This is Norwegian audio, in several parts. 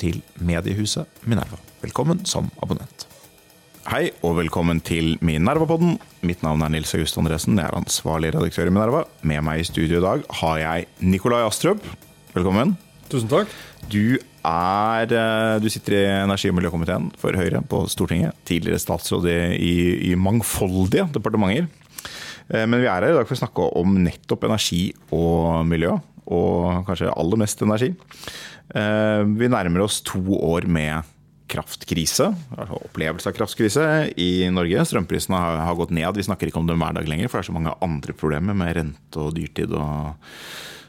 til mediehuset Minerva. Velkommen som abonnent. Hei og velkommen til Minerva-podden. Mitt navn er Nils August Andresen. Jeg er ansvarlig redaktør i Minerva. Med meg i studio i dag har jeg Nikolai Astrup. Velkommen. Tusen takk. Du, er, eh, du sitter i energi- og miljøkomiteen for Høyre på Stortinget. Tidligere statsråd i, i mangfoldige departementer. Eh, men vi er her i dag for å snakke om nettopp energi og miljø. Og kanskje aller mest energi. Eh, vi nærmer oss to år med kraftkrise, opplevelse av kraftkrise i Norge. Strømprisene har, gått ned. Vi snakker ikke om dem hver dag lenger, for det er så mange andre problemer med rente og dyrtid og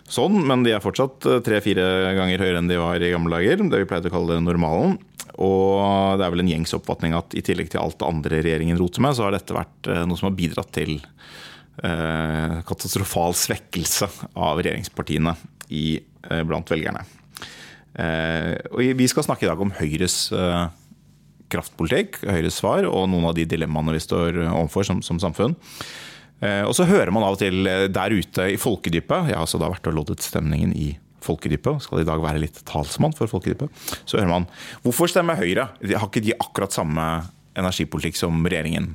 sånn. Men de er fortsatt eh, tre-fire ganger høyere enn de var i gamle dager. Det vi pleide å kalle normalen. Og det er vel en gjengs oppfatning at i tillegg til alt det andre regjeringen roter med, så har dette vært eh, noe som har bidratt til katastrofal svekkelse av regjeringspartiene blant velgerne. Eh, og vi skal snakke i dag om Høyres eh, kraftpolitikk, Høyres svar, og noen av de dilemmaene vi står overfor som, som samfunn. Eh, og så hører man av og til der ute i folkedypet, jeg har altså da vært og loddet stemningen i folkedypet, skal i dag være litt talsmann for folkedypet, så hører man hvorfor stemmer Høyre? Har ikke de akkurat samme energipolitikk som regjeringen?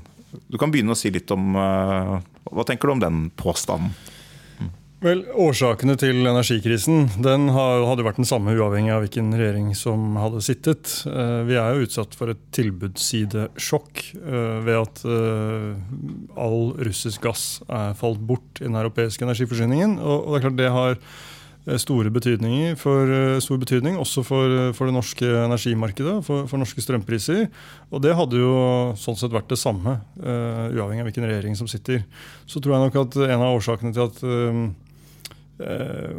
Du kan begynne å si litt om Hva tenker du om den påstanden? Vel, Årsakene til energikrisen den hadde vært den samme uavhengig av hvilken regjering som hadde sittet. Eh, vi er jo utsatt for et tilbudssidesjokk eh, ved at eh, all russisk gass er falt bort i den europeiske energiforsyningen. Og det er klart det har store betydninger for, stor betydning også for, for det norske energimarkedet, for, for, norske strømpriser. Og det hadde jo sånn sett vært det samme, uavhengig av hvilken regjering som sitter. Så tror jeg nok at en av årsakene til at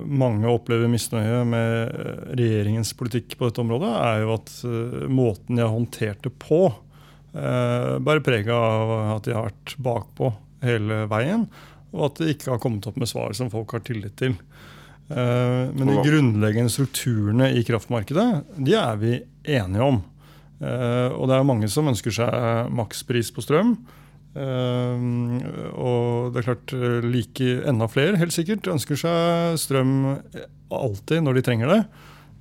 mange opplever misnøye med eh, regjeringens politikk på dette området, er jo at eh, måten de har håndtert det på, bærer preg av at de har vært bakpå hele veien, og at de ikke har kommet opp med svar som folk har tillit til. Men de grunnleggende strukturene i kraftmarkedet de er vi enige om. Og det er mange som ønsker seg makspris på strøm. Uh, og det er klart eh, like enda flere helt sikkert ønsker seg strøm alltid når de trenger det.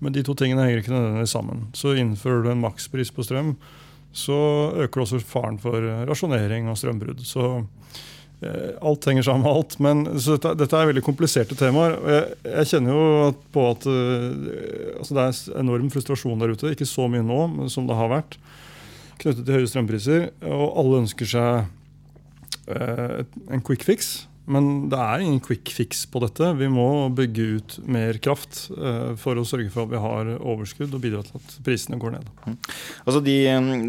Men de to tingene henger ikke nødvendigvis sammen. Så innfører du en makspris på strøm, så øker også faren for rasjonering og strømbrudd. Så uh, alt henger sammen med alt. Men dette, dette, er veldig kompliserte temaer. og Jeg, jeg kjenner jo på at uh, altså det er enorm frustrasjon der ute. Ikke så mye nå som det har vært knyttet til høye strømpriser. Og alle ønsker seg Eh, en quick fix. Men det er ingen quick fix på dette. Vi må bygge ut mer kraft uh, for å sørge for at vi har overskudd og bidra til at prisene går ned. Mm. Altså de,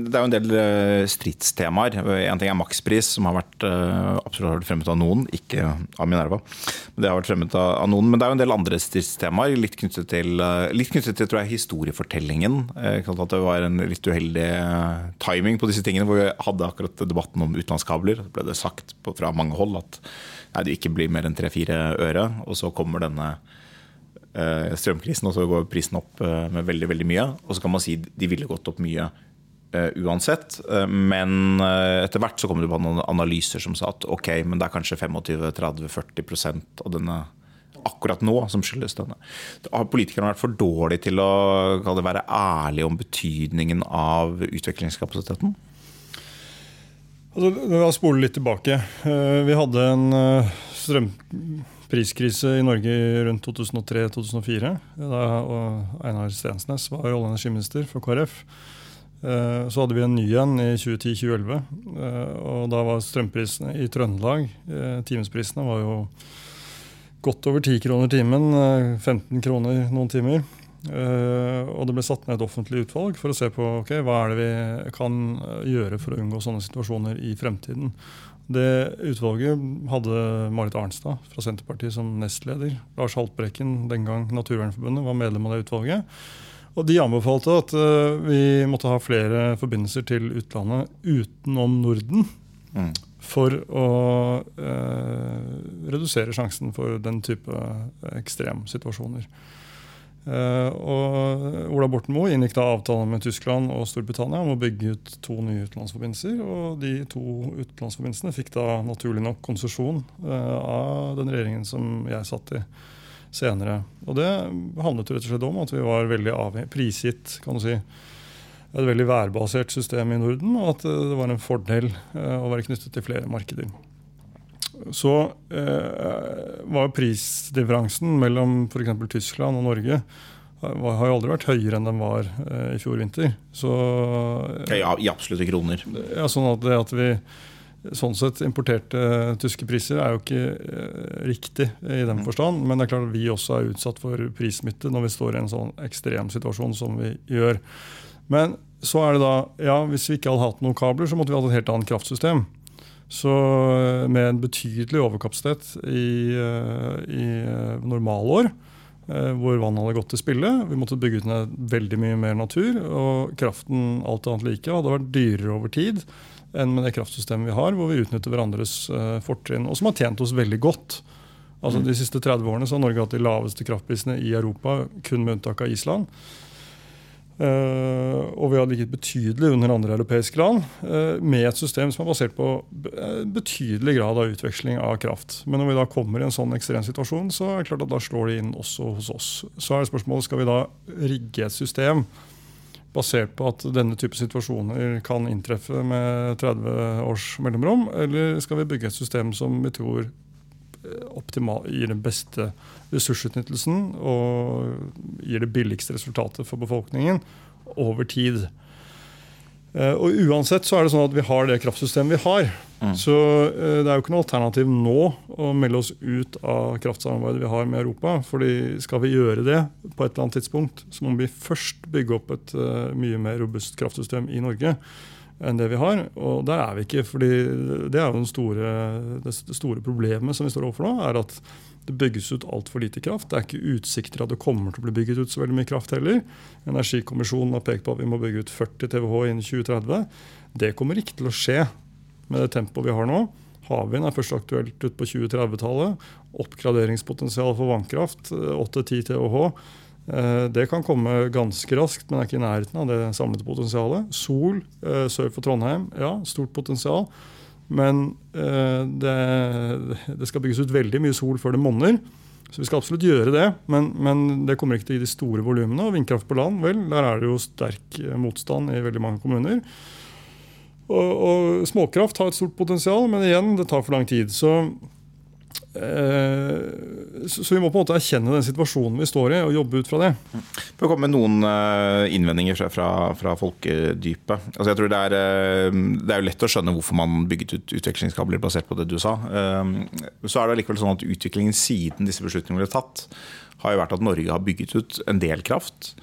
det er jo en del uh, stridstemaer. En ting er makspris, som har vært, uh, absolutt fremmet av noen, ikke av Minerva. Men det har vært fremmet av, noen, men det er jo en del andre stridstemaer, litt knyttet til, litt knyttet til jeg, historiefortellingen. at det var en litt uheldig timing på disse tingene, hvor vi hadde akkurat debatten om utenlandskabler. Det ble det sagt fra mange hold at nei, det ikke blir mer enn tre-fire øre. Og så kommer denne uh, strømkrisen, og så går prisen opp uh, med veldig veldig mye. Og så kan man si de ville gått opp mye uh, uansett. men etter hvert så kom det på noen analyser som sa at ok, men det er kanskje 25-30-40% av denne akkurat nå som skyldes denne. Har politikerne vært for dårlige til å være ærlige om betydningen av utvekslingskapasiteten? Altså, La oss spole litt tilbake. Eh, vi hadde en eh, strømpriskrise i Norge rundt 2003-2004. Da Einar Stensnes var olje- og energiminister for KrF. Eh, så hadde vi en ny en i 2010-2011. Og da var strømprisene i Trøndelag Timesprisene var jo godt over 10 kroner timen. 15 kroner noen timer. Uh, og det ble satt ned et offentlig utvalg for å se på okay, hva er det vi kan eh, gjøre for å unngå sånne situasjoner i fremtiden. Det Utvalget hadde Marit Arnstad fra Senterpartiet som nestleder. Lars Haltbrekken, den gang Naturvernforbundet, var medlem av det utvalget. Og de anbefalte at uh, vi måtte ha flere forbindelser til utlandet utenom Norden. Mm. For å eh, redusere sjansen for den type ekstremsituasjoner. Uh, og Ola Borten Moe inngikk da avtale med Tyskland og Storbritannia om å bygge ut to nye utenlandsforbindelser. og De to utenlandsforbindelsene fikk da naturlig nok konsesjon uh, av den regjeringen som jeg satt i senere. Og Det handlet rett og slett om at vi var veldig prisgitt kan du si, et veldig værbasert system i Norden, og at det var en fordel eh, å være knyttet til flere markeder. Så eh, var prisdifferansen mellom f.eks. Tyskland og Norge var, har jo aldri vært høyere enn den var eh, i fjor vinter. Så, ja, I absolutte kroner? Ja, sånn at det at vi sånn sett importerte tyske priser er jo ikke eh, riktig i den mm. forstand. Men det er klart at vi også er utsatt for prissmitte når vi står i en sånn ekstrem situasjon som vi gjør. Men så er det da, ja, hvis vi ikke hadde hatt noen kabler, så måtte vi hatt et helt annet kraftsystem. Så eh, med en betydelig overkapasitet i, eh, i normalår, hvor vann hadde gått til spille. Vi måtte bygge ut ned veldig mye mer natur. Og kraften alt annet like hadde vært dyrere over tid enn med det kraftsystemet vi har, hvor vi utnytter hverandres fortrinn, og som har tjent oss veldig godt. Altså mm. De siste 30 årene så har Norge hatt de laveste kraftprisene i Europa, kun med unntak av Island. Uh, og vi har ligget betydelig under andre europeiske land, uh, med et system som er basert på betydelig grad av utveksling av kraft. Men når vi da kommer i en sånn ekstrem situasjon, så er det klart at da slår det inn også hos oss. Så er det spørsmålet skal vi da rigge et system basert på at denne type situasjoner kan inntreffe med 30 års mellomrom? Eller skal vi bygge et system som vi tror eh, optimal, gir den beste ressursutnyttelsen og gir det billigste resultatet for befolkningen over tid? Eh, og Uansett så er det sånn at vi har det kraftsystemet vi har. Mm. Så eh, det er jo ikke noe alternativ nå å melde oss ut av kraftsamarbeidet vi har med Europa. fordi skal vi gjøre det på et eller annet tidspunkt, så må vi først bygge opp et mye mer robust kraftsystem i Norge enn det vi har. Og der er vi ikke. fordi det er jo store, det store problemet som vi står overfor nå. er at det bygges ut altfor lite kraft. Det er ikke utsikter at det kommer til å bli bygget ut så veldig mye kraft heller. Energikommisjonen har pekt på at vi må bygge ut 40 TWh innen 2030. Det kommer ikke til å skje med det tempoet vi har nå. Havvind er først aktuelt ut på 2030-tallet. Oppgraderingspotensial for vannkraft 8-10 TWh. Eh, det kan komme ganske raskt, men er ikke i nærheten av det samlede potensialet. Sol eh, sør for Trondheim, ja, stort potensial. Men eh, det, det, skal bygges ut veldig mye sol før det monner. Så vi skal absolutt gjøre det, men, men det kommer ikke til å gi de store volumene. Og vindkraft på land, vel, der er det jo sterk motstand i veldig mange kommuner. Og, og småkraft har et stort potensial, men igjen, det tar for lang tid. Så så vi må på en måte erkjenne den situasjonen vi står i, og jobbe ut fra det. For å komme med noen eh, innvendinger fra, fra folkedypet. Altså jeg tror det er, eh, det er jo lett å skjønne hvorfor man bygget ut utvekslingskabler basert på det du sa. Så er det allikevel sånn at utviklingen siden disse beslutningene ble tatt, har jo vært at Norge har bygget ut en del kraft.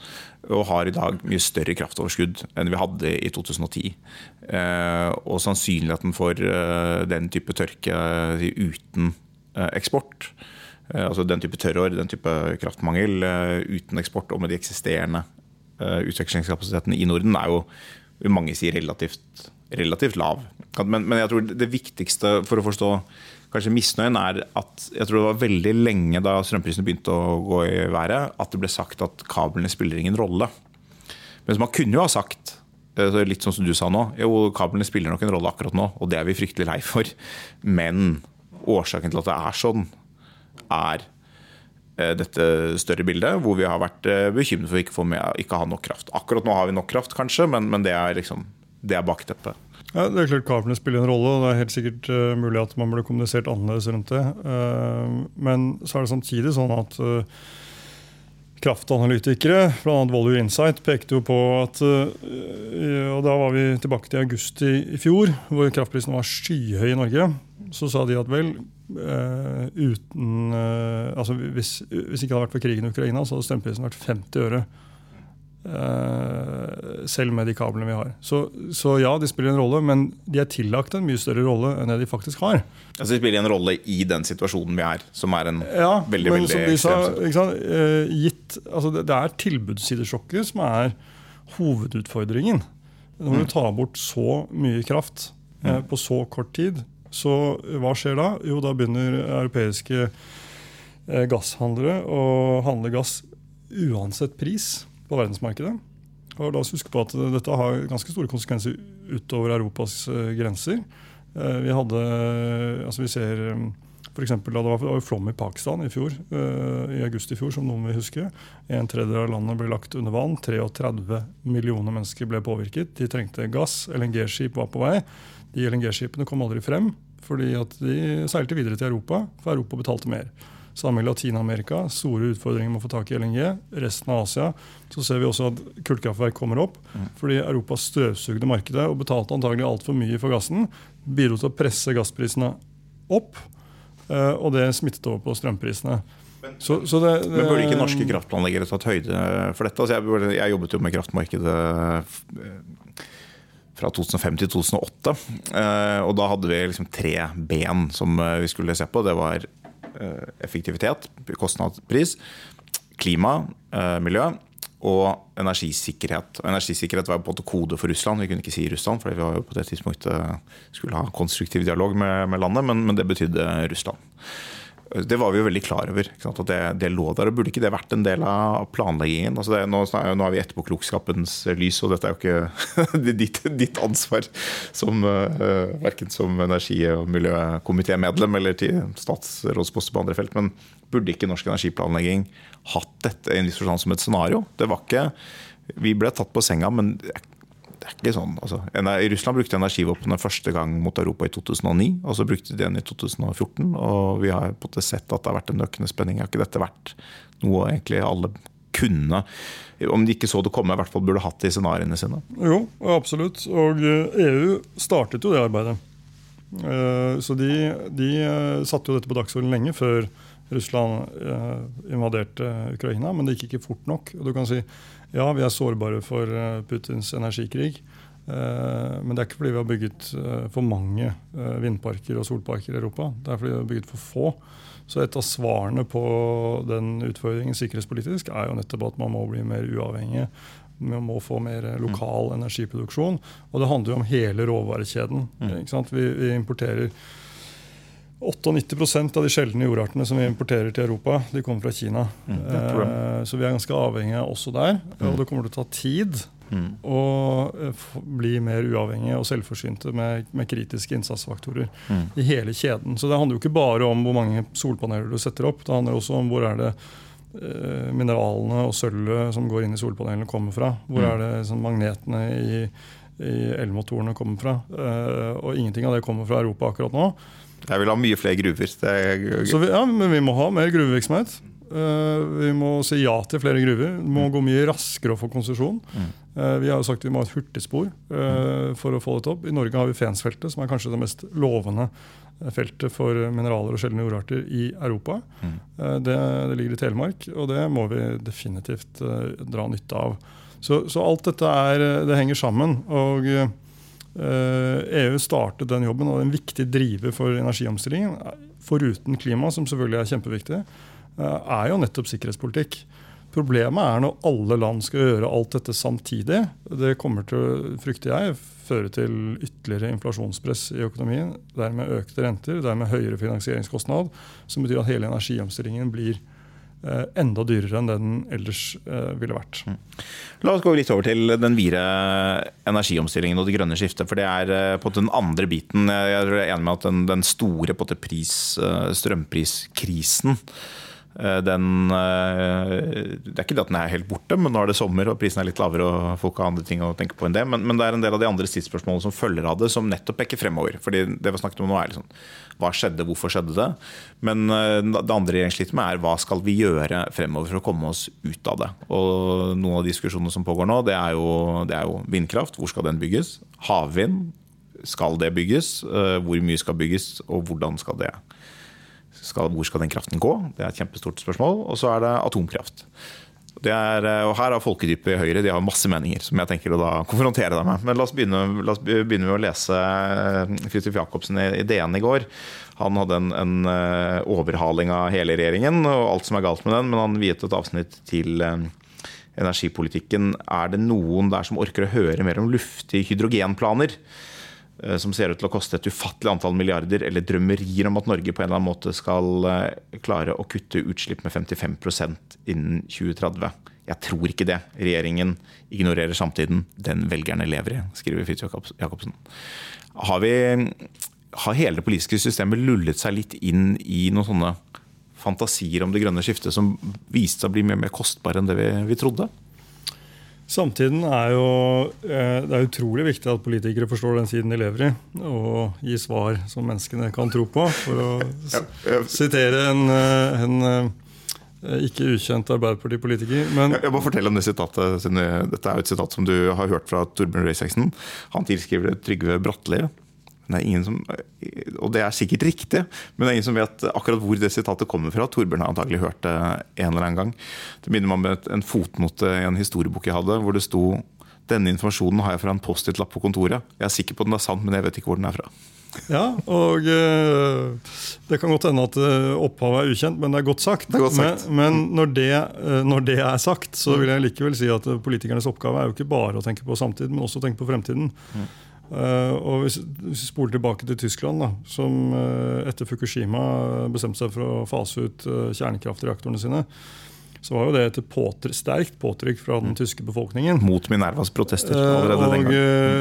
Og har i dag mye større kraftoverskudd enn vi hadde i 2010. Og sannsynligheten for den type tørke uten Eh, eksport. Eh, altså den type tørrår, den type kraftmangel eh, uten eksport og med de eksisterende utvekslingskapasitetene i Norden er jo mange sier relativt, relativt lav. Men, men, jeg tror det viktigste for å forstå kanskje misnøyen er at jeg tror det var veldig lenge da strømprisene begynte å gå i været, at det ble sagt at kablene spiller ingen rolle. Men man kunne jo ha sagt litt sånn som du sa nå, jo kablene spiller nok en rolle akkurat nå, og det er vi fryktelig lei for. Men årsaken til at det er sånn, er eh, dette større bildet, hvor vi har vært eh, bekymret for ikke, for ikke ha nok kraft. Akkurat nå har vi nok kraft, kanskje, men, men det er liksom er bakteppet. Ja, det er klart Kablene spiller en rolle, og det er helt sikkert uh, mulig at man burde kommunisert annerledes rundt det. Uh, men så er det samtidig sånn at uh, kraftanalytikere, bl.a. Volue Insight, pekte jo på at Og da var vi tilbake til august i, fjor, hvor kraftprisen var skyhøy i Norge så sa de at vel, uh, uten uh, altså hvis, hvis ikke det hadde vært for krigen i Ukraina, så hadde strømprisen vært 50 øre Eh, selv med de kablene vi har. Så, så, ja, de spiller en rolle, men de er tillagt en mye større rolle enn det de faktisk har. Altså De spiller en rolle i den situasjonen vi er, som er en ja, veldig men veldig sa, eh, gitt, altså det, det er tilbudssidesjokket som er hovedutfordringen. Når du Mm. tar bort så mye kraft eh, på så kort tid, så hva skjer da? Jo, da begynner europeiske eh, gasshandlere å handle gass uansett pris på verdensmarkedet. Og la oss huske på at Dette har ganske store konsekvenser utover Europas eh, grenser. Eh, vi hadde, altså vi ser f.eks. for eksempel, da Det var flom i Pakistan i fjor, eh, i august i fjor, som noen vil huske. En tredjedel av landet ble lagt under vann. 33 millioner mennesker ble påvirket. De trengte gass. LNG-skip var på vei. De LNG-skipene kom aldri frem, fordi at de seilte videre til Europa, for Europa betalte mer. Samme i Latin-Amerika. Store utfordringer med å få tak i LNG. Resten av Asia så ser vi også at kullkraftverk kommer opp. Fordi Europa støvsugde markedet og betalte antagelig altfor mye for gassen. Bidro til å presse gassprisene opp, eh, og det smittet over på strømprisene. Så, så det, det, Men burde ikke norske kraftplanleggere tatt høyde for dette? Altså jeg, jeg jobbet jo med kraftmarkedet eh, fra 2005 til 2008. eh, Og da hadde vi liksom tre ben som vi skulle se på. Det var effektivitet, kostnadspris, klima, eh, miljø og energisikkerhet. Og energisikkerhet var jo på en måte kode for Russland. Vi kunne ikke si Russland, for vi var jo på det tidspunktet skulle ha konstruktiv dialog med, med landet, men, men det betydde Russland. Det var vi jo veldig klar over. At det, det lå der. og Burde ikke det vært en del av planleggingen? Altså det, nå, nå er vi etterpåklokskapens lys, og dette er jo ikke ditt, ditt ansvar som uh, verken som energi- og miljøkomitémedlem eller til statsrådsposter på andre felt. Men burde ikke norsk energiplanlegging hatt dette i en viss forstand som et scenario? Det var ikke Vi ble tatt på senga, men det er det er ikke sånn. Altså, Russland brukte energivåpnene første gang mot Europa i 2009, og så brukte de den i 2014. Og vi har på sett at det har vært en økende spenning. Har ikke dette vært noe egentlig alle kunne, om de ikke så det komme, i hvert fall burde hatt det i scenarioene sine? Jo, absolutt. Og EU startet jo det arbeidet. Eh, Så de, de eh, satte jo dette på dagsordenen lenge før Russland eh, invaderte Ukraina, men det gikk ikke fort nok. Og du kan si ja, vi er sårbare for eh, Putins energikrig. eh, Men det er ikke fordi vi har bygget eh, for mange vindparker og solparker i Europa. Det er fordi vi har bygget for få. Så et av svarene på den utfordringen sikkerhetspolitisk er jo nettopp at man må bli mer uavhengig. Man må få mer lokal energiproduksjon. Og det handler jo om hele råvarekjeden. ikke sant? Vi, vi importerer 98% av de sjeldne jordartene som vi importerer til Europa, de kommer fra Kina. Eh, så vi er ganske avhengige også der. Og det kommer til å ta tid å eh, bli mer uavhengige og selvforsynte med, med kritiske innsatsfaktorer i hele kjeden. Så det handler jo ikke bare om hvor mange solpaneler du setter opp. Det handler også om hvor er det eh, mineralene og sølvet som går inn i solpanelene, kommer fra. Hvor er det sånn, magnetene i, i elmotorene kommer fra. Eh, og ingenting av det kommer fra Europa akkurat nå. Jeg vil ha mye flere gruver. Det er, Så vi, ja, men vi må ha mer gruvevirksomhet. Eh, vi må si ja til flere gruver. Det må gå mye raskere å få konsesjon. Eh, vi har jo sagt vi må ha et hurtigspor eh, for å få dette opp. I Norge har vi Fensfeltet, som er kanskje det mest lovende feltet for mineraler og sjeldne jordarter i Europa. Mm. det, det ligger i Telemark, og det må vi definitivt dra nytte av. Så, så alt dette er, det henger sammen. og EU startet den jobben, og en viktig driver for energiomstillingen, foruten klima, som selvfølgelig er kjempeviktig, eh, er jo nettopp sikkerhetspolitikk. Problemet er når alle land skal gjøre alt dette samtidig. Det kommer til, frykter jeg, føre til ytterligere inflasjonspress i økonomien. Dermed økte renter, dermed høyere finansieringskostnad, som betyr at hele energiomstillingen blir eh, enda dyrere enn det den ellers eh, ville vært. La oss gå litt over til den videre energiomstillingen og det grønne skiftet. For det er eh, på den andre biten. Jeg er enig med at den, den store pris, eh, strømpriskrisen eh, den, eh, det er ikke det at den er helt borte, men nå er det sommer og prisen er litt lavere og folk har andre ting å tenke på enn det. Men, men det er en del av de andre tidsspørsmålene som følger av det, som nettopp peker fremover. Fordi det vi snakket om nå er liksom, hva skjedde, hvorfor skjedde det? Men eh, det andre regjeringen sliter med er hva skal vi gjøre fremover for å komme oss ut av det? Og noen av diskusjonene som pågår nå, det er jo, det er jo vindkraft. Hvor skal den bygges? Havvind. Skal det bygges? Eh, Hvor mye skal bygges, og hvordan skal det skal, hvor skal den kraften gå? Det er et kjempestort spørsmål. Og så er det atomkraft. Er, eh, og her har folkedypet i Høyre de har masse meninger som jeg tenker å da konfrontere deg med. Men la oss begynne, la oss begynne med å lese eh, Fridtjof Jacobsen i DN i går. Han hadde en, en, eh, overhaling av hele regjeringen og alt som er galt med den, men han viet et avsnitt til energipolitikken. Er det noen der som orker å høre mer om luftige hydrogenplaner? Eh, som ser ut til å koste et ufattelig antall milliarder, eller drømmerier om at Norge på en eller annen måte skal eh, klare å kutte utslipp med 55% innen 2030. Jeg tror ikke det. Regjeringen ignorerer samtiden. Den velgerne lever i, skriver Fridtjof Jacobsen. Har, vi, har hele det politiske systemet lullet seg litt inn i noen sånne fantasier om det grønne skiftet som viste seg å bli mye mer kostbare enn det vi, vi trodde? Samtiden er jo eh, Det er utrolig viktig at politikere forstår den siden de lever i, og gir svar som menneskene kan tro på. For å sitere en, eh, en eh, ikke ukjent Arbeiderpartipolitiker. Men jeg må fortelle om det sitatet. Dette er jo et sitat som du har hørt fra Torbjørn Røe Isaksen. Han tilskriver det Trygve Bratteli. Det som, og det er sikkert riktig, men det er ingen som vet akkurat hvor det sitatet kommer fra. Torbjørn har antagelig hørt det en eller annen gang. Det minner meg om en fotnote i en historiebok jeg hadde, hvor det sto denne informasjonen har jeg fra en Post-It-lapp på kontoret. Jeg er sikker på at den er sant, men jeg vet ikke hvor den er fra. Ja, og uh, Det kan godt hende at uh, opphavet er ukjent, men det er godt sagt. Er godt sagt. Men, men når, det, uh, når, det, er sagt, så vil jeg likevel si at politikernes oppgave er jo ikke bare å tenke på samtid, men også å tenke på fremtiden. Mm. Uh, og hvis, vi spoler tilbake til Tyskland, da, som uh, etter Fukushima bestemte seg for å fase ut kjernekraftreaktorene sine, så var jo det et påtrykk, sterkt påtrykk fra den mm. tyske befolkningen. Mot Minervas protester. allerede og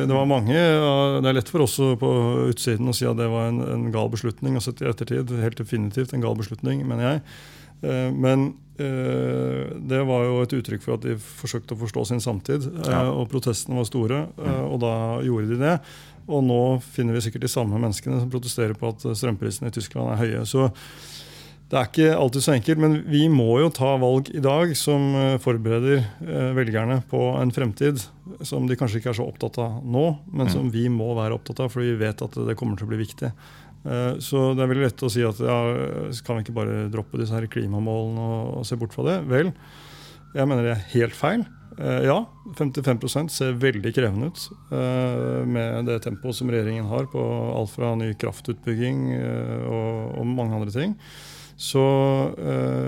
det var mange, Det er lett for oss på utsiden å si at det var en, en gal beslutning. og sett i ettertid, Helt definitivt en gal beslutning, mener jeg. Men Eh, det var jo et uttrykk for at de forsøkte å forstå sin samtid. Eh, ja. Og protestene var store, eh, og da gjorde de det. Og nå finner vi sikkert de samme menneskene som protesterer på at strømprisene i Tyskland er høye. Så det er ikke alltid så enkelt, men vi må jo ta valg i dag som forbereder velgerne på en fremtid som de kanskje ikke er så opptatt av nå, men som mm. vi må være opptatt av, fordi vi vet at det kommer til å bli viktig. Eh, så det er veldig lett å si at ja, kan vi ikke bare droppe disse her klimamålene og, se bort fra det? Vel, jeg mener det er helt feil. Eh, ja, 55% ser veldig krevende ut eh, med det tempoet som regjeringen har på alt fra ny kraftutbygging og, mange andre ting. Så,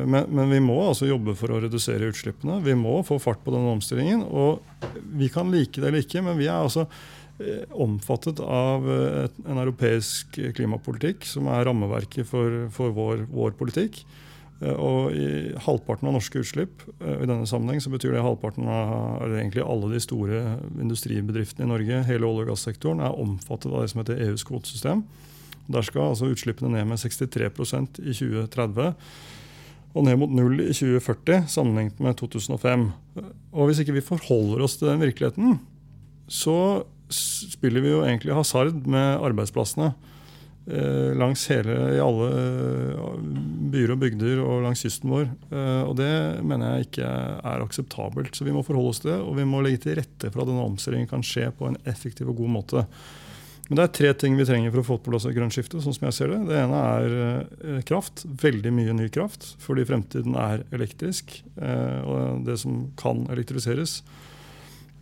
men, men, vi må altså jobbe for å redusere utslippene. Vi må få fart på denne omstillingen. Og vi kan like det eller ikke, men vi er altså omfattet av eh, en europeisk klimapolitikk, som er rammeverket for, for vår, vår, politikk. Eh, og i halvparten av norske utslipp i denne sammenheng så betyr det halvparten av eller egentlig alle de store industribedriftene i Norge, hele olje- og gassektoren, er omfattet av det som heter EUs kvotesystem. Der skal altså utslippene ned med 63% i 2030 og ned mot null i 2040 sammenlignet med 2005. Og Hvis ikke vi forholder oss til den virkeligheten, så spiller vi jo egentlig hasard med arbeidsplassene. Eh, langs hele, i alle eh, byer og bygder og langs kysten vår. Eh, og det mener jeg ikke er akseptabelt. Så vi må forholde oss til det, og vi må legge til rette for at denne omstillingen kan skje på en effektiv og god måte. Men det er tre ting vi trenger for å få på plass et grønt skifte. sånn som jeg ser Det Det ene er kraft. Veldig mye ny kraft, fordi fremtiden er elektrisk. Og det som kan elektrifiseres,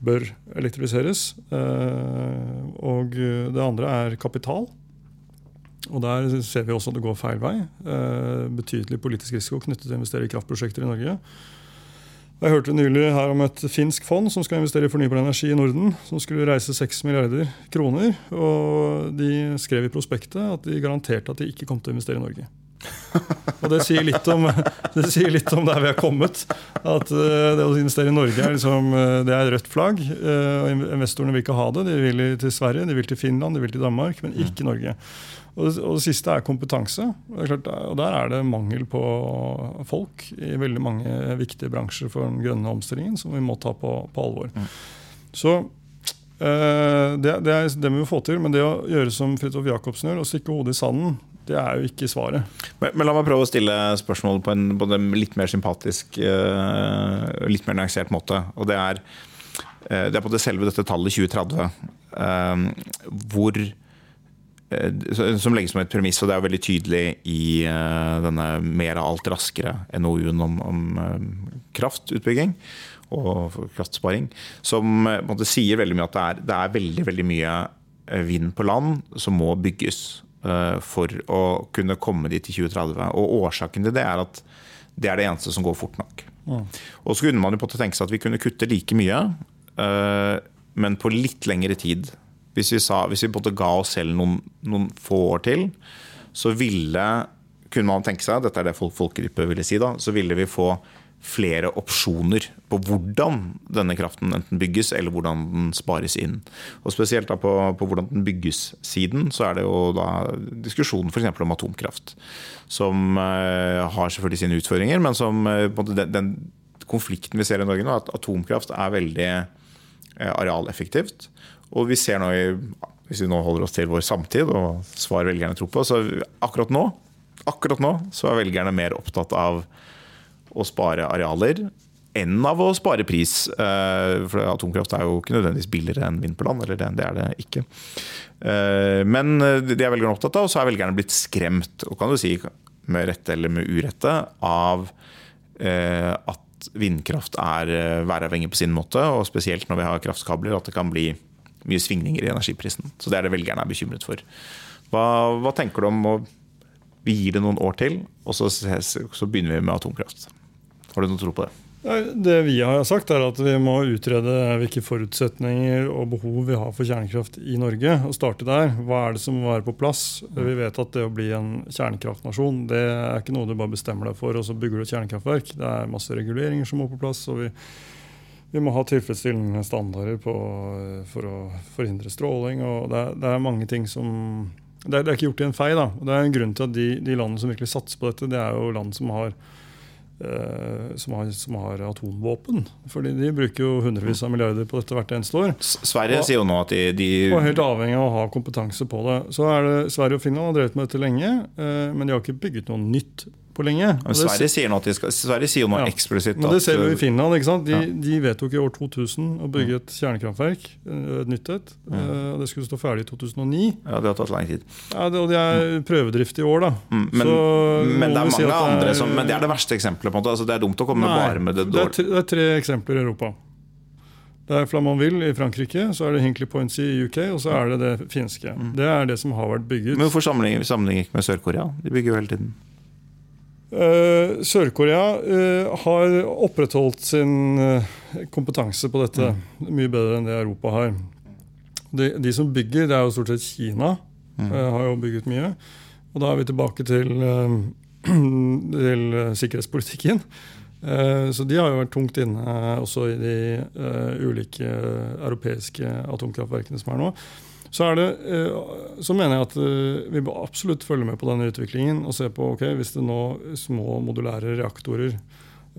bør elektrifiseres. Eh, og det andre er kapital. Og Der ser vi også at det går feil vei. Eh, betydelig politisk risiko knyttet til å investere i kraftprosjekter i Norge. Jeg hørte nylig her om et finsk fond som skal investere i fornybar energi i Norden. Som skulle reise 6 milliarder kroner. Og de skrev i prospektet at de garanterte at de ikke kom til å investere i Norge. Og det sier, litt om, det sier litt om der vi har kommet. At uh, det å investere i Norge er, liksom, uh, det er rødt flagg. Uh, og Investorene vil ikke ha det. De vil til Sverige, de vil til Finland, de vil til Danmark, men ikke Norge. Og det, og det siste er kompetanse. Er klart, og Der er det mangel på folk i veldig mange viktige bransjer for den grønne omstillingen som vi må ta på, på alvor. Mm. Så det, det, er, det må vi få til, men det å gjøre som Fridtjof Jacobsen gjør, å stikke hodet i sanden det er jo ikke svaret. Men, men, la meg prøve å stille spørsmål på en, på litt mer sympatisk, uh, litt mer nyansert måte. Og det er, uh, det er på det selve dette tallet 2030. Uh, hvor som legges som et premiss, og det er veldig tydelig i denne mer av alt raskere NOU-en om, om kraftutbygging og kraftsparing, som måte, sier veldig mye at det er, det er veldig, veldig mye vind på land som må bygges for å kunne komme dit i 2030. Og årsaken til det er at det er det eneste som går fort nok. Mm. Og så kunne man jo på tenke seg at vi kunne kutte like mye, men på litt lengre tid. Hvis vi, sa, hvis vi både ga oss selv noen, noen, få år til, så ville kunne man tenke seg, dette er det folk, folkegruppe ville si da, så ville vi få flere opsjoner på hvordan denne kraften enten bygges eller hvordan den spares inn. Og Spesielt på, på hvordan den bygges-siden, så er det jo da diskusjonen f.eks. om atomkraft. Som uh, har selvfølgelig sine utfordringer, men som uh, den, den, konflikten vi ser i Norge nå, at atomkraft er veldig uh, arealeffektivt. Og vi ser nå, hvis vi nå holder oss til vår samtid og svar velgerne tror på, så akkurat nå, akkurat nå så er velgerne mer opptatt av å spare arealer enn av å spare pris. Eh, for atomkraft er jo ikke nødvendigvis billigere enn vind på land. eller det, er det ikke. Eh, men det er velgerne opptatt av, og så er velgerne blitt skremt, og kan du si med rette eller med urette, av eh, at vindkraft er væravhengig på sin måte, og spesielt når vi har kraftkabler, at det kan bli mye svingninger i energiprisen. Så det er det velgerne er bekymret for. Hva, hva tenker du om å vi gir det noen år til, og så, så begynner vi med atomkraft? Har du noe tro på det? Det vi har sagt, er at vi må utrede hvilke forutsetninger og behov vi har for kjernekraft i Norge. og starte der. Hva er det som må være på plass? Vi vet at det å bli en kjernekraftnasjon det er ikke noe du bare bestemmer deg for, og så bygger du et kjernekraftverk. Det er masse reguleringer som må på plass. og vi vi må ha tilfredsstillende standarder på, for å forhindre stråling. og det er, det er mange ting som det er, det er, ikke gjort i en fei. da. Det er en grunn til at de, de landene som virkelig satser på dette, det er jo land som har, som har, som har atomvåpen. Fordi de bruker jo hundrevis av milliarder på dette hvert eneste år. Sverige og, sier jo nå at de, de Og er helt avhengig av å ha kompetanse på det. Så er det Sverige og Finland har drevet med dette lenge, eh, men de har ikke bygget noe nytt på lenge. Men Sverige sier, noe, skal, Sverige sier noe ja. eksplisitt. Men det ser vi i Finland. ikke sant? De, ja. de vedtok i år 2000 å bygge mm. et kjernekraftverk. Eh, et nytt et. Mm. Uh, det skulle stå ferdig i 2009. Ja, Det har tatt lang tid. Ja, det, Og det er mm. prøvedrift i år, da. Mm. Men, men, det er mange si andre som Men det er det verste eksempelet. på en måte. Altså, det er dumt å komme nei, bare med det dårlige. Det, det, er tre eksempler i Europa. Det er Flamanville i Frankrike, så er det Hinkley Points i UK, og så er det det finske. Mm. Det er det som har vært bygget. Men hvorfor sammenligner vi ikke med Sør-Korea? De bygger jo hele tiden. Uh, Sør-Korea uh, har opprettholdt sin uh, kompetanse på dette mm. mye bedre enn det Europa har. De, de, som bygger, det er jo stort sett Kina. Mm. har jo bygget mye. Og da er vi tilbake til, til sikkerhetspolitikken. så de har jo vært tungt inne også i de ulike europeiske atomkraftverkene som er nå. Så, det, eh, så, mener jeg at eh, vi bør absolutt følge med på denne utviklingen og se på ok, hvis det nå små modulære reaktorer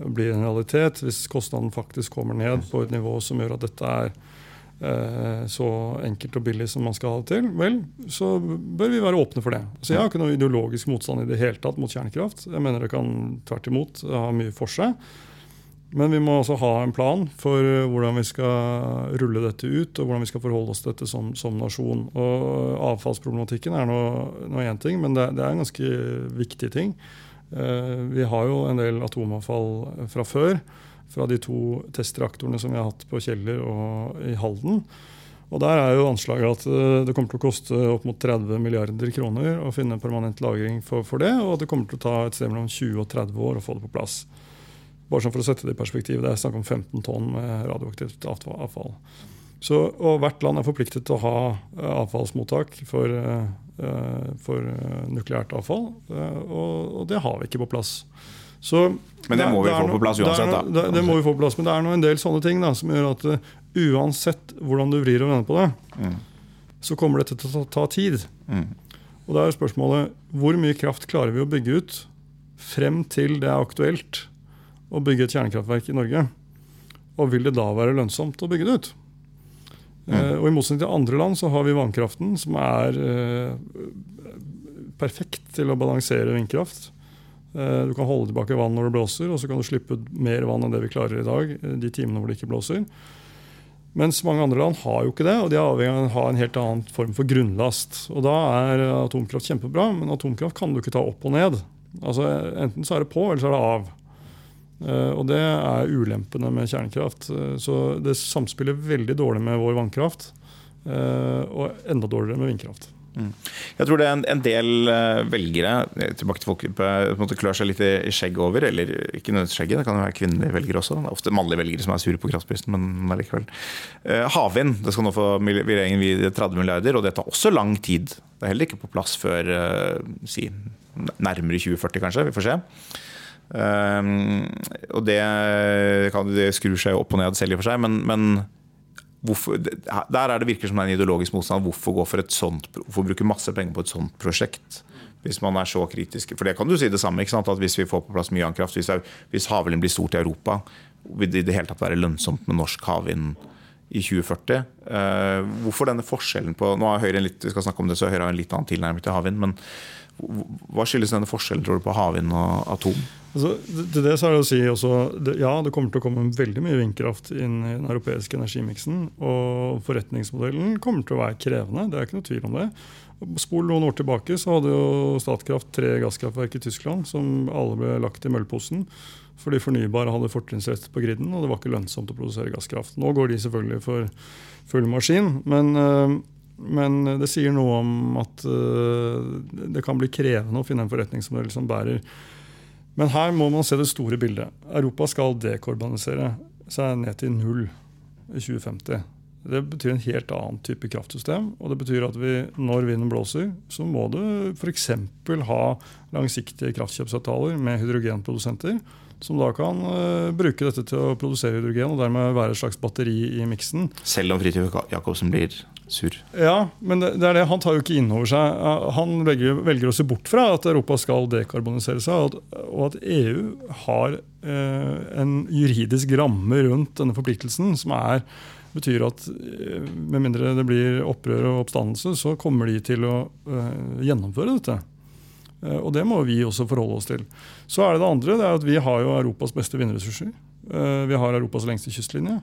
blir en realitet, hvis kostnaden faktisk kommer ned på et nivå som gjør at dette er eh, så enkelt og billig som man skal ha det til, vel, så bør vi være åpne for det. Så Jeg har ikke noe ideologisk motstand i det hele tatt mot kjernekraft. Jeg mener det kan tvert imot ha mye for seg. Men vi må også ha en plan for eh, hvordan vi skal rulle dette ut, og hvordan vi skal forholde oss til dette som, som nasjon. Og Avfallsproblematikken er nå én ting, men det, det, er en ganske viktig ting. Eh, vi har jo en del atomavfall fra før, fra de to testreaktorene som vi har hatt på Kjeller og i Halden. Og Der er jo anslaget at eh, det kommer til å koste opp mot 30 milliarder kroner å finne permanent lagring for, for det, og at det kommer til å ta et sted mellom 20 og 30 år å få det på plass. Bare sånn for å sette det i perspektiv. Det er snakk om 15 tonn med radioaktivt avfall. Så, og hvert land er forpliktet til å ha eh, avfallsmottak for, uh, for nukleært avfall. Og, og, det har vi ikke på plass. Så, men det må vi få noe, på plass uansett, da. Det, det, må vi få på plass, Men det er nå en del sånne ting da, som gjør at uansett hvordan du vrir og vender på det, mm. så kommer dette til å ta, ta tid. Mm. Og da er spørsmålet hvor mye kraft klarer vi å bygge ut frem til det er aktuelt å bygge et kjernekraftverk i Norge. Og vil det da være lønnsomt å bygge det ut? Mm. Eh, og I motsetning til andre land så har vi vannkraften, som er eh, perfekt til å balansere vindkraft. Eh, du kan holde tilbake vann når det blåser, og så kan du slippe ut mer vann enn det vi klarer i dag. De timene hvor det ikke blåser. Mens mange andre land har jo ikke det, og de er avhengig av å ha en helt annen form for grunnlast. Og Da er atomkraft kjempebra, men atomkraft kan du ikke ta opp og ned. Altså Enten så er det på, eller så er det av. Uh, og det er ulempene med kjernekraft. Uh, så det samspiller veldig dårlig med vår vannkraft. Uh, og enda dårligere med vindkraft. Mm. Jeg tror det er en, del velgere eh, tilbake til folkegruppe, klør seg litt i skjegg over. Eller ikke nødvendigvis skjegget, det kan jo være kvinnelige velgere også. Det er ofte mannlige velgere som er sure på kraftprisen, men likevel. Havvind det skal nå få regjeringen videre 30 milliarder, og det tar også lang tid. Det er heller ikke på plass før si, nærmere 2040, kanskje. Vi får se. Um, og det, det skrur seg opp og ned selv i og for seg, men, men Hvorfor, der er det virker som det er en ideologisk motstand. Hvorfor gå for et sånt, hvorfor bruke masse penger på et sånt prosjekt? Hvis man er så kritisk. For det kan du si det samme. At Hvis vi får på plass mye vannkraft, hvis, hvis havvind blir stort i Europa, vil det i det hele tatt være lønnsomt med norsk havvind i 2040? Uh, eh, hvorfor denne forskjellen på Nå har Høyre en litt, vi skal snakke om det, så Høyre har en litt annen tilnærming til havvind. Hva skyldes denne forskjellen tror du, på havvind og atom? Altså, til det så er det å si også, det, Ja, det kommer til å komme veldig mye vindkraft inn i den europeiske energimiksen. Og forretningsmodellen kommer til å være krevende, det er ikke noe tvil om det. Spol noen år tilbake så hadde jo Statkraft tre gasskraftverk i Tyskland som alle ble lagt i møllposen. Fordi fornybare hadde fortrinnsrett på griden, og det var ikke lønnsomt å produsere gasskraft. Nå går de selvfølgelig for full maskin, men øh, men det sier noe om at uh, det kan bli krevende å finne en forretningsmodell som bærer. Men her må man se det store bildet. Europa skal dekorbanisere seg ned til null i 2050. Det betyr en helt annen type kraftsystem. Og det betyr at vi, når vinden blåser, så må du f.eks. ha langsiktige kraftkjøpsavtaler med hydrogenprodusenter som da kan uh, bruke dette til å produsere hydrogen og dermed være et slags batteri i miksen. Selv om Fridtjof Jacobsen blir sur? Ja, men det, det, er det. han tar jo ikke inn over seg. Han velger, velger, å se bort fra at Europa skal dekarbonisere seg, og at, og at EU har eh, en juridisk ramme rundt denne forpliktelsen som er betyr at uh, med mindre det blir opprør og oppstandelse, så kommer de til å gjennomføre dette. Eh, og det må vi også forholde oss til. Så er det det andre. det er at Vi har jo Europas beste vindressurser. Eh, vi har Europas lengste kystlinje.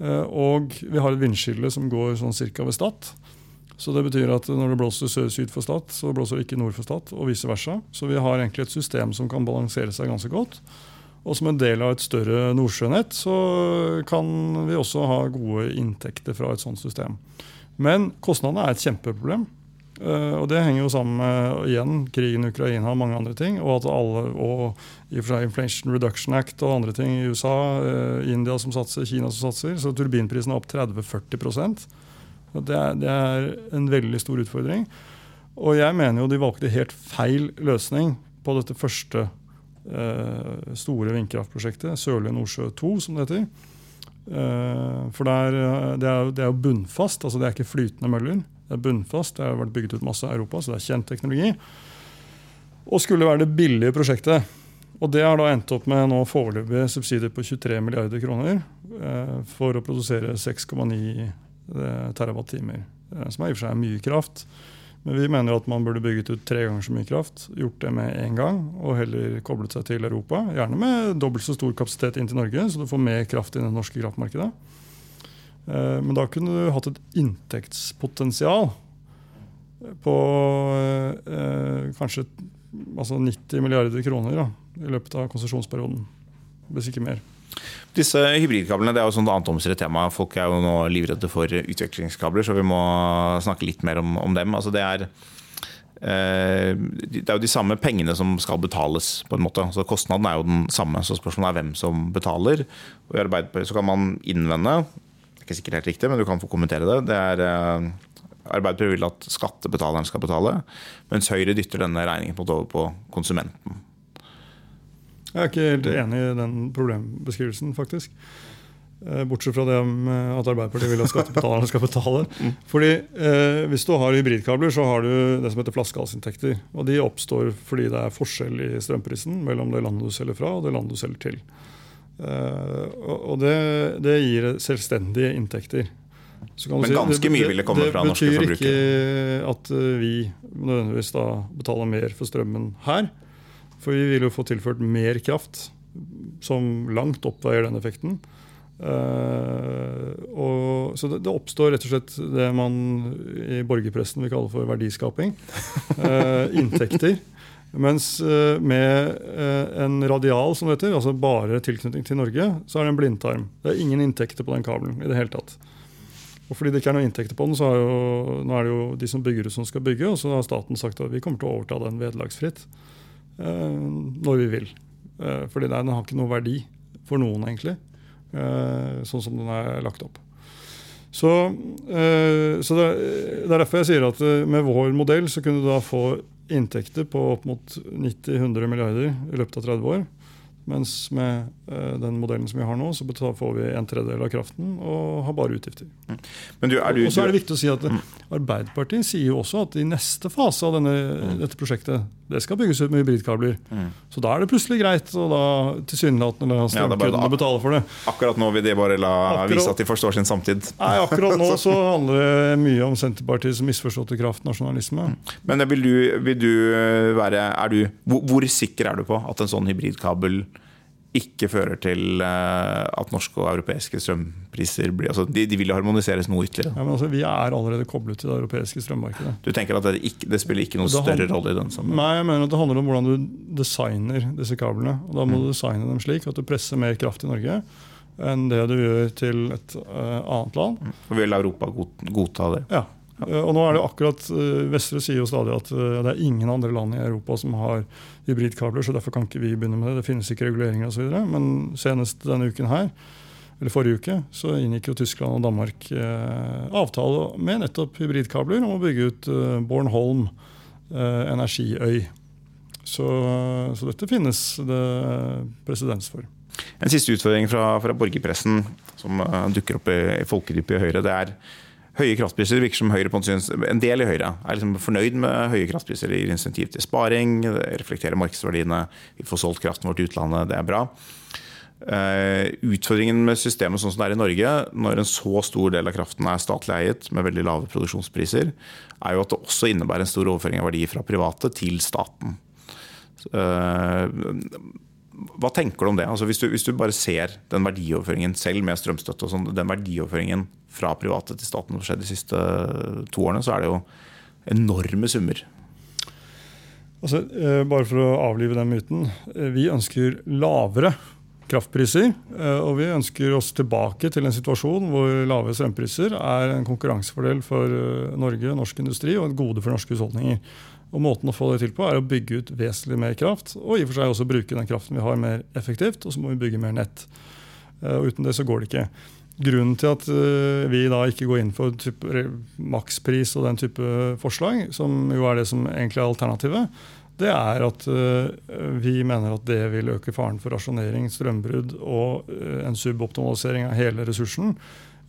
Eh, og vi har et vindskille som går sånn cirka ved Stad. Så det betyr at når det blåser sør-syd for Stad, så blåser det ikke nord for Stad, og vice versa. Så vi har egentlig et system som kan balansere seg ganske godt. Og som en del av et større nordsjønett så kan vi også ha gode inntekter fra et sånt system. Men kostnadene er et kjempeproblem. Uh, og Det henger jo sammen med igjen, krigen i Ukraina og mange andre ting. Og at alle, og i og for seg Inflation Reduction Act og andre ting i USA, uh, India som satser, Kina som satser. Så turbinprisen er opp 30-40 det er, det er en veldig stor utfordring. Og jeg mener jo de valgte helt feil løsning på dette første uh, store vindkraftprosjektet, Sørlige Nordsjø 2, som det heter. for der, det, er, det er jo bunnfast, altså det er ikke flytende møller. Det er bunnfast, det har vært bygget ut masse i Europa, så det er kjent teknologi. Og skulle være det billige prosjektet. Og det har da endt opp med nå foreløpige subsidier på 23 milliarder kroner eh, for å produsere 6,9 eh, TWh. Eh, som i og for seg mye kraft. Men vi mener at man burde bygget ut tre ganger så mye kraft. Gjort det med én gang, og heller koblet seg til Europa. Gjerne med dobbelt så stor kapasitet inn til Norge, så du får mer kraft i det norske kraftmarkedet. Eh, men da kunne du hatt et inntektspotensial på eh, kanskje altså 90 milliarder kroner da, i løpet av konsesjonsperioden. Hvis ikke mer. Disse hybridkablene det er jo et annet omstridt tema. Folk er jo nå livredde for utvekslingskabler, så vi må snakke litt mer om, om dem. Altså det, er, eh, det er jo de samme pengene som skal betales, på en måte. Så Kostnaden er jo den samme. Så spørsmålet er hvem som betaler. Og I Arbeiderpartiet så kan man innvende ikke sikkert helt riktig, men du kan få kommentere det. Det er uh, Arbeiderpartiet vil at skattebetaleren skal betale, mens Høyre dytter denne regningen på over på konsumenten. Jeg er ikke helt enig i den problembeskrivelsen, faktisk. Eh, bortsett fra det at Arbeiderpartiet vil at skattebetalerne skal betale. Mm. Fordi eh, Hvis du har hybridkabler, så har du det som heter flaskehalsinntekter. Og de oppstår fordi det er forskjell i strømprisen mellom det landet du selger fra og det landet du selger til. Eh, og det, det gir selvstendige inntekter. Men si, ganske det, mye vil det komme fra norske forbrukere? Det betyr ikke at eh, vi nødvendigvis da betaler mer for strømmen her. For vi vil jo få tilført mer kraft, som langt oppveier den effekten. Uh, og, så det, det, oppstår rett og slett det man i borgerpressen vil kalle for verdiskaping. Uh, inntekter. Mens uh, med en radial, som det heter, altså bare tilknytning til Norge, så er det en blindtarm. Det er ingen inntekter på den kabelen i det hele tatt. Og fordi det ikke er noen inntekter på den, så er, jo, nå er det jo de som bygger ut, som skal bygge. Og så har staten sagt at vi kommer til å overta den vederlagsfritt når vi vil. fordi den har ikke noe verdi for noen, egentlig. Eh, sånn som den er lagt opp. Så, eh, så det, er derfor jeg sier at eh, med vår modell så kunne du da få inntekter på opp mot 90-100 milliarder i løpet av 30 år. Mens med uh, den modellen som vi har nå, så får vi en tredjedel av kraften og har bare utgifter. Mm. Du, du, og så er det viktig å si at mm. Arbeiderpartiet sier jo også at i neste fase av denne, mm. dette prosjektet det skal bygges ut med hybridkabler. Mm. Så da er det plutselig greit Og da tilsynelatende la strømkundene ja, betale for det. Akkurat nå vil de bare la akkurat, vise at de forstår sin samtid. Nei, akkurat nå så handler det mye om Senterpartiets misforståtte kraftnasjonalisme. Mm. Men vil du, vil du være er du, hvor, hvor sikker er du på at en sånn hybridkabel ikke fører til eh, at norske og europeiske strømpriser blir altså de, de vil harmoniseres noe ytterligere. Ja, men altså, Vi er allerede koblet til det europeiske strømmarkedet. Du tenker at det, ikke, det spiller ikke noen større rolle i den sammenheng? Nei, jeg mener at det handler om hvordan du designer disse kablene. Og Da må mm. du designe dem slik at du presser mer kraft i Norge enn det du gjør til et uh, annet land. Mm. Og Vil Europa godta det? Ja, og nå er det akkurat, eh, Vestre sier jo stadig at eh, det er ingen andre land i Europa som har hybridkabler, så derfor kan ikke vi begynne med det. Det finnes ikke reguleringer osv. Men senest denne uken her, eller forrige uke, så inngikk jo Tyskland og Danmark eh, avtale med nettopp hybridkabler om å bygge ut eh, Bornholm eh, energiøy. Så, så, dette finnes det presedens for. En siste utfordring fra, fra borgerpressen som dukker opp i, i folkedypet i Høyre, det er høye kraftpriser virker som Høyre på en del i Høyre er liksom fornøyd med høye kraftpriser. Det gir insentiv til sparing, det reflekterer markedsverdiene, vi får solgt kraften vår til utlandet, det er bra. Uh, utfordringen med systemet sånn som det er i Norge, når en så stor del av kraften er statlig eiet med veldig lave produksjonspriser, er jo at det også innebærer en stor overføring av verdier fra private til staten. Hva tenker du om det? Altså hvis, du, hvis, du, bare ser den verdioverføringen selv med strømstøtte og sånn, den verdioverføringen fra private til staten som skjedde de siste to årene, så er det jo enorme summer. Altså, eh, bare for å avlive den myten. Eh, vi ønsker lavere kraftpriser. Eh, og vi ønsker oss tilbake til en situasjon hvor lave strømpriser er en konkurransefordel for Norge, norsk industri og et gode for norske husholdninger. Og Måten å få det til på er å bygge ut vesentlig mer kraft, og i og for seg også bruke den kraften vi har mer effektivt. Og så må vi bygge mer nett. Eh, og Uten det så går det ikke. Grunnen til at eh, vi da ikke går inn for makspris og den type forslag, som jo er det som egentlig er alternativet, det er at eh, vi mener at det vil øke faren for rasjonering, strømbrudd og en suboptimalisering av hele ressursen.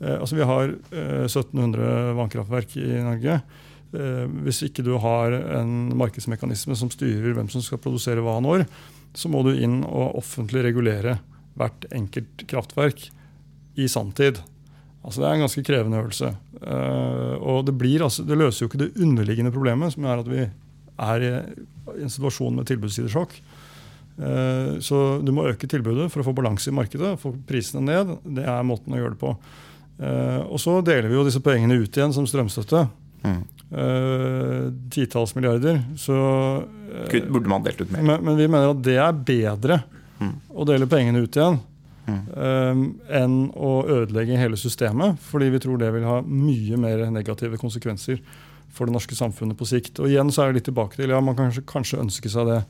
Altså Vi har 1700 vannkraftverk i Norge. Eh, hvis ikke du har en markedsmekanisme som styrer hvem som skal produsere hva når, så må du inn og offentlig regulere hvert enkelt kraftverk i sanntid. Altså Det er en ganske krevende øvelse. Uh, og det, blir, altså, det, løser jo ikke det underliggende problemet, som er at vi er i en situasjon med tilbudssidesjokk. Uh, så du må øke tilbudet for å få balanse i markedet, få prisene ned. Det er måten å gjøre det på. Og så deler vi jo disse pengene ut igjen som strømstøtte. Mm. Uh, titalls milliarder. Så, uh, Burde man delt ut mer? Men, men, vi mener at det er bedre mm. å dele pengene ut igjen mm. uh, enn å ødelegge hele systemet. Fordi vi tror det vil ha mye mer negative konsekvenser for det norske samfunnet på sikt. Og igjen så er det litt tilbake til, ja, Man kan kanskje, kanskje ønske seg det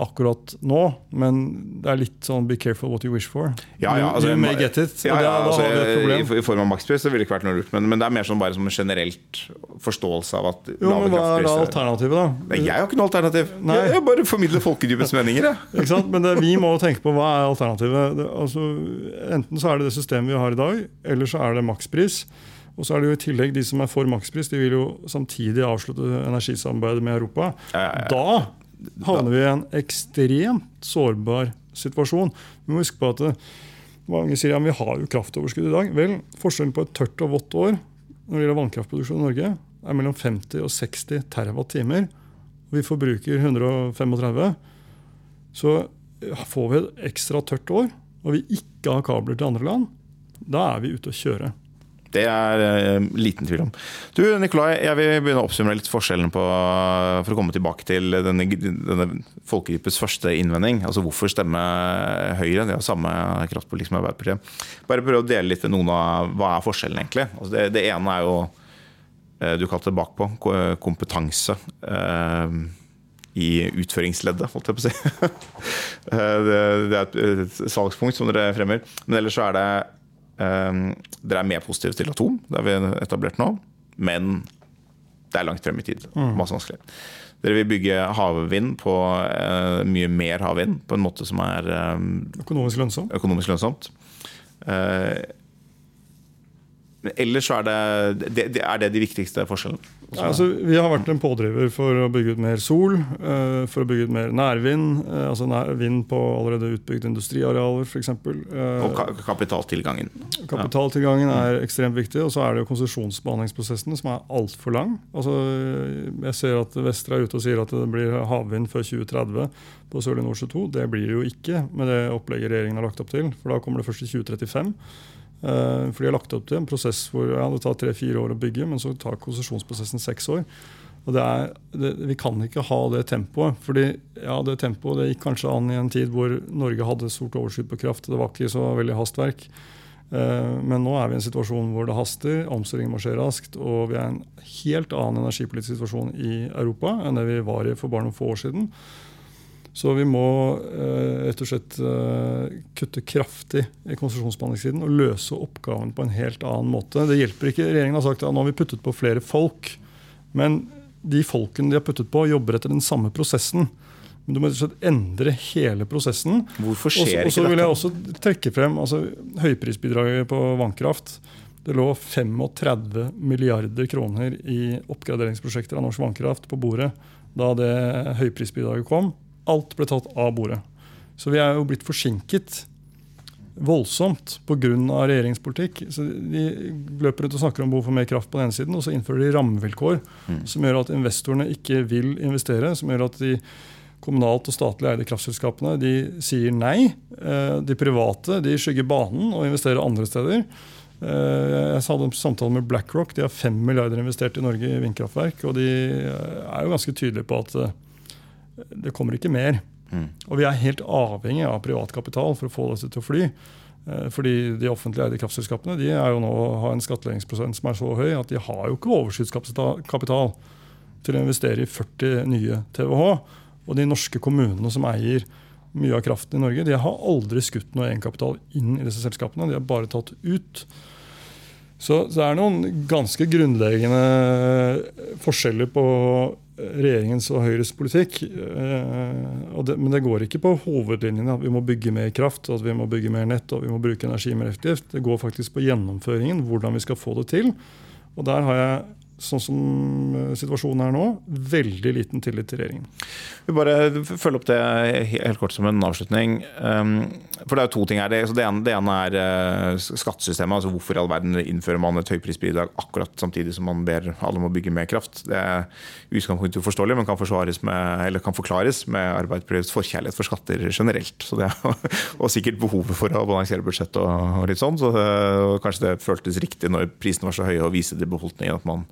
akkurat nå, men det er litt sånn 'be careful what you wish for'. Ja, ja, altså, you may get it. Ja, ja, altså, i, I form av makspris ville det ikke vært noe lurt, men, men, det er mer sånn bare som en generelt forståelse av at jo, men Hva er da alternativet, da? Nei, jeg har ikke noe alternativ. Nei. Jeg, jeg bare formidler folkedypets meninger. ikke sant? Men det, vi må tenke på hva er alternativet. Det, altså, enten så er det det systemet vi har i dag, eller så er det makspris. Og så er det jo i tillegg De som er for makspris, de vil jo samtidig avslutte energisamarbeidet med Europa. Ja, ja, ja. Da havner vi i en ekstremt sårbar situasjon. Vi må huske på at eh, mange sier ja, vi har jo kraftoverskudd i dag. Vel, Forskjellen på et tørt og vått år når det gjelder vannkraftproduksjon i Norge, er mellom 50 og 60 TWh. Vi forbruker 135. Så får vi et ekstra tørt år, og vi ikke har kabler til andre land, da er vi ute å kjøre. Det er uh, liten tvil om. Du, Nikolai, jeg vil begynne å oppsummere litt forskjellen på For å komme tilbake til denne, denne folkegruppes første innvending. Altså hvorfor stemme Høyre? De har samme kraftpolitikk som Arbeiderpartiet. Bare prøve å dele litt noen av hva er forskjellen egentlig. Altså det, det, ene er jo uh, Du kalte det bakpå. Kompetanse. Uh, i utføringsleddet, holdt jeg på å si. det, det er et salgspunkt som dere fremmer. Men ellers så er det dere er mer positive til atom, det har vi etablert nå. Men det er langt frem i tid. Mm. Masse vanskelig. Dere vil bygge havvind på uh, mye mer havvind på en måte som er um, økonomisk, lønnsomt. økonomisk lønnsomt. Uh, ellers er det, det, er det de viktigste forskjellene. Ja, altså, vi har vært en pådriver for å bygge ut mer sol, uh, for å bygge ut mer nærvind. Uh, altså nær, Vind på allerede utbygd industriarealer, f.eks. Uh, og ka kapitaltilgangen. Kapitaltilgangen ja. er ekstremt viktig. Og så er det jo konsesjonsbehandlingsprosessen som er altfor lang. Altså, jeg ser at Vestre er ute og sier at det blir havvind før 2030 på Sørlige Nordsjø 2. Det blir det jo ikke med det opplegget regjeringen har lagt opp til. For da kommer det først i 2035. Eh, for de har lagt opp til en prosess hvor ja, det tar tre-fire år å bygge, men så tar konsesjonsprosessen seks år. Og det er, det, Vi kan ikke ha det tempoet. fordi ja, det tempoet det gikk kanskje an i en tid hvor Norge hadde stort overskudd på kraft. Det var ikke så veldig hastverk. Eh, men nå er vi i en situasjon hvor det haster, omstillingen må skje raskt, og vi er i en helt annen energipolitisk situasjon i Europa enn det vi var i for bare noen få år siden. Så vi må eh, rett og slett eh, kutte kraftig i konsesjonsbehandlingssiden og løse oppgaven på en helt annen måte. Det hjelper ikke. Regjeringen har sagt at nå har vi puttet på flere folk. Men de folkene de har puttet på, jobber etter den samme prosessen. Men du må rett og slett endre hele prosessen. Hvorfor skjer også, ikke dette? Og så vil jeg også trekke frem altså, høyprisbidraget på vannkraft. Det lå 35 milliarder kroner i oppgraderingsprosjekter av norsk vannkraft på bordet da det høyprisbidraget kom. Alt ble tatt av bordet. Så vi er jo blitt forsinket voldsomt pga. regjeringspolitikk. Så De løper rundt og snakker om behov for mer kraft på den ene siden, og så innfører de rammevilkår mm. som gjør at investorene ikke vil investere. Som gjør at de kommunalt og statlig eide kraftselskapene de sier nei. Eh, de private de skygger banen og investerer andre steder. Eh, jeg hadde en samtale med BlackRock. De har 5 milliarder investert i Norge i vindkraftverk. Og de er jo ganske tydelige på at det kommer ikke mer. Mm. Og vi er helt avhengig av privat kapital for å få dette til å fly. Eh, fordi de offentlig eide kraftselskapene de er jo nå har en skattleggingsprosent som er så høy at de har jo ikke overskuddskapital til å investere i 40 nye TWh. Og de norske kommunene som eier mye av kraften i Norge, de har aldri skutt noe egenkapital inn i disse selskapene. De har bare tatt ut. Så det er noen ganske grunnleggende forskjeller på regjeringens og Høyres politikk. Eh, men det går ikke på hovedlinjene at vi må bygge mer kraft, at vi må bygge mer nett og vi må bruke energi mer effektivt. Det går faktisk på gjennomføringen, hvordan vi skal få det til. Og der har jeg sånn som eh, situasjonen er nå, veldig liten tillit til regjeringen. Vi bare følge opp det helt kort som en avslutning. Um, for det er jo to ting her. Det ene, er eh, skattesystemet. altså Hvorfor i all verden innfører man et høyprisbidrag akkurat samtidig som man ber alle om å bygge mer kraft? Det er utgangspunktet uforståelig, men kan, med, kan forklares med Arbeiderpartiets forkjærlighet for skatter generelt. Så det er, og sikkert behovet for å balansere budsjettet og, litt sånn. Så og kanskje det føltes riktig når prisene var så høye, å vise til befolkningen at man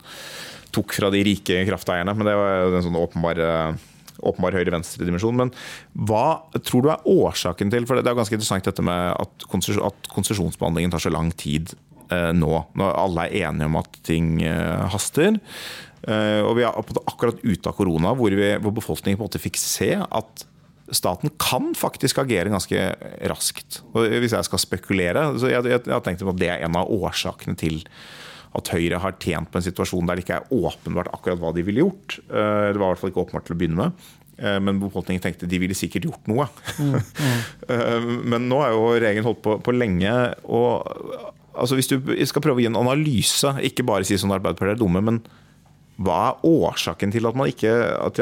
tok fra de rike krafteierne. Men det var en sånn åpenbar, åpenbar høyre-venstre-dimensjon. Men hva tror du er årsaken til For det er ganske interessant dette med at konsesjonsbehandlingen tar så lang tid eh, nå. Når alle er enige om at ting eh, haster. Eh, og vi er akkurat ute av korona, hvor, vi, hvor befolkningen på en måte fikk se at staten kan faktisk agere ganske raskt. Og hvis jeg skal spekulere, så jeg, jeg, jeg har tenkt at det er en av årsakene til at Høyre har tjent på en situasjon der det ikke er åpenbart akkurat hva de ville gjort. Eh, det var i hvert fall ikke åpenbart til å begynne med. Eh, men befolkningen tenkte de ville sikkert gjort noe. Mm, mm. Eh, men nå er jo regjeringen holdt på, på lenge. og altså Hvis du skal prøve å gi en analyse, ikke bare si sånn Arbeiderpartiet er dumme, men hva er årsaken til at, ikke,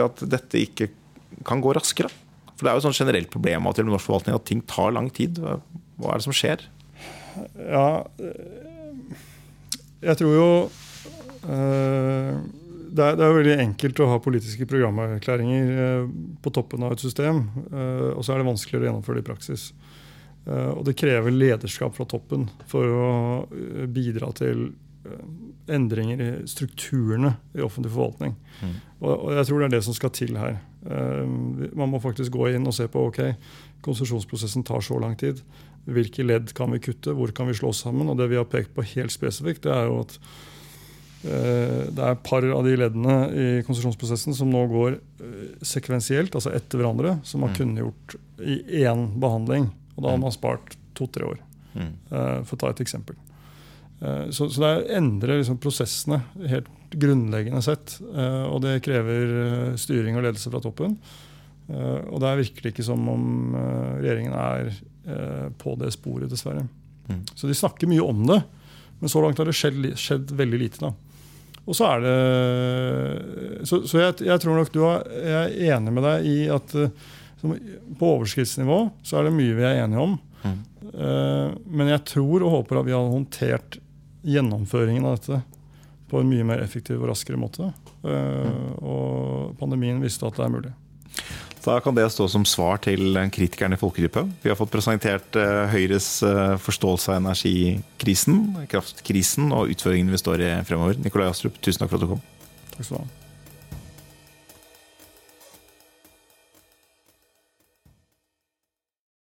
at, dette ikke kan gå raskere? For Det er jo et sånn generelt problem til norsk forvaltning at ting tar lang tid. Hva er det som skjer? Ja, jeg tror jo uh, det, er, det, er, veldig enkelt å ha politiske programerklæringer uh, på toppen av et system. Uh, og så er det vanskeligere å gjennomføre det i praksis. Og det krever lederskap fra toppen for å bidra til endringer i strukturene i offentlig forvaltning. Mm. Og, og, jeg tror det er det som skal til her. Man må faktisk gå inn og se på ok, konsesjonsprosessen tar så lang tid. Hvilke ledd kan vi kutte, hvor kan vi slå sammen? Og det vi har pekt på helt spesifikt, det er jo at det er et par av de leddene i konsesjonsprosessen som nå går sekvensielt, altså etter hverandre, som man mm. kunne gjort i én behandling. Og da har man spart to-tre år, mm. for å ta et eksempel. Så, så, det er å endre liksom, prosessene helt grunnleggende sett. Uh, og det krever styring og ledelse fra toppen. og det er virkelig ikke som om regjeringen er på det sporet, dessverre. Mm. Så de snakker mye om det, men så langt har det skjedd, skjedd veldig lite. da. Og så er det Så, så jeg, jeg, tror nok du har, jeg er enig med deg i at på overskriftsnivå så er det mye vi er enige om. Mm. Uh, men jeg tror og håper at vi har håndtert gjennomføringen av dette på en mye mer effektiv og raskere måte. Mm. Og pandemien visste at det er mulig. Da kan det stå som svar til kritikerne i folkegruppa. Vi har fått presentert uh, Høyres forståelse av energikrisen, kraftkrisen og utfordringene vi står i fremover. Nikolai Astrup, tusen takk for at du kom. Takk skal du ha.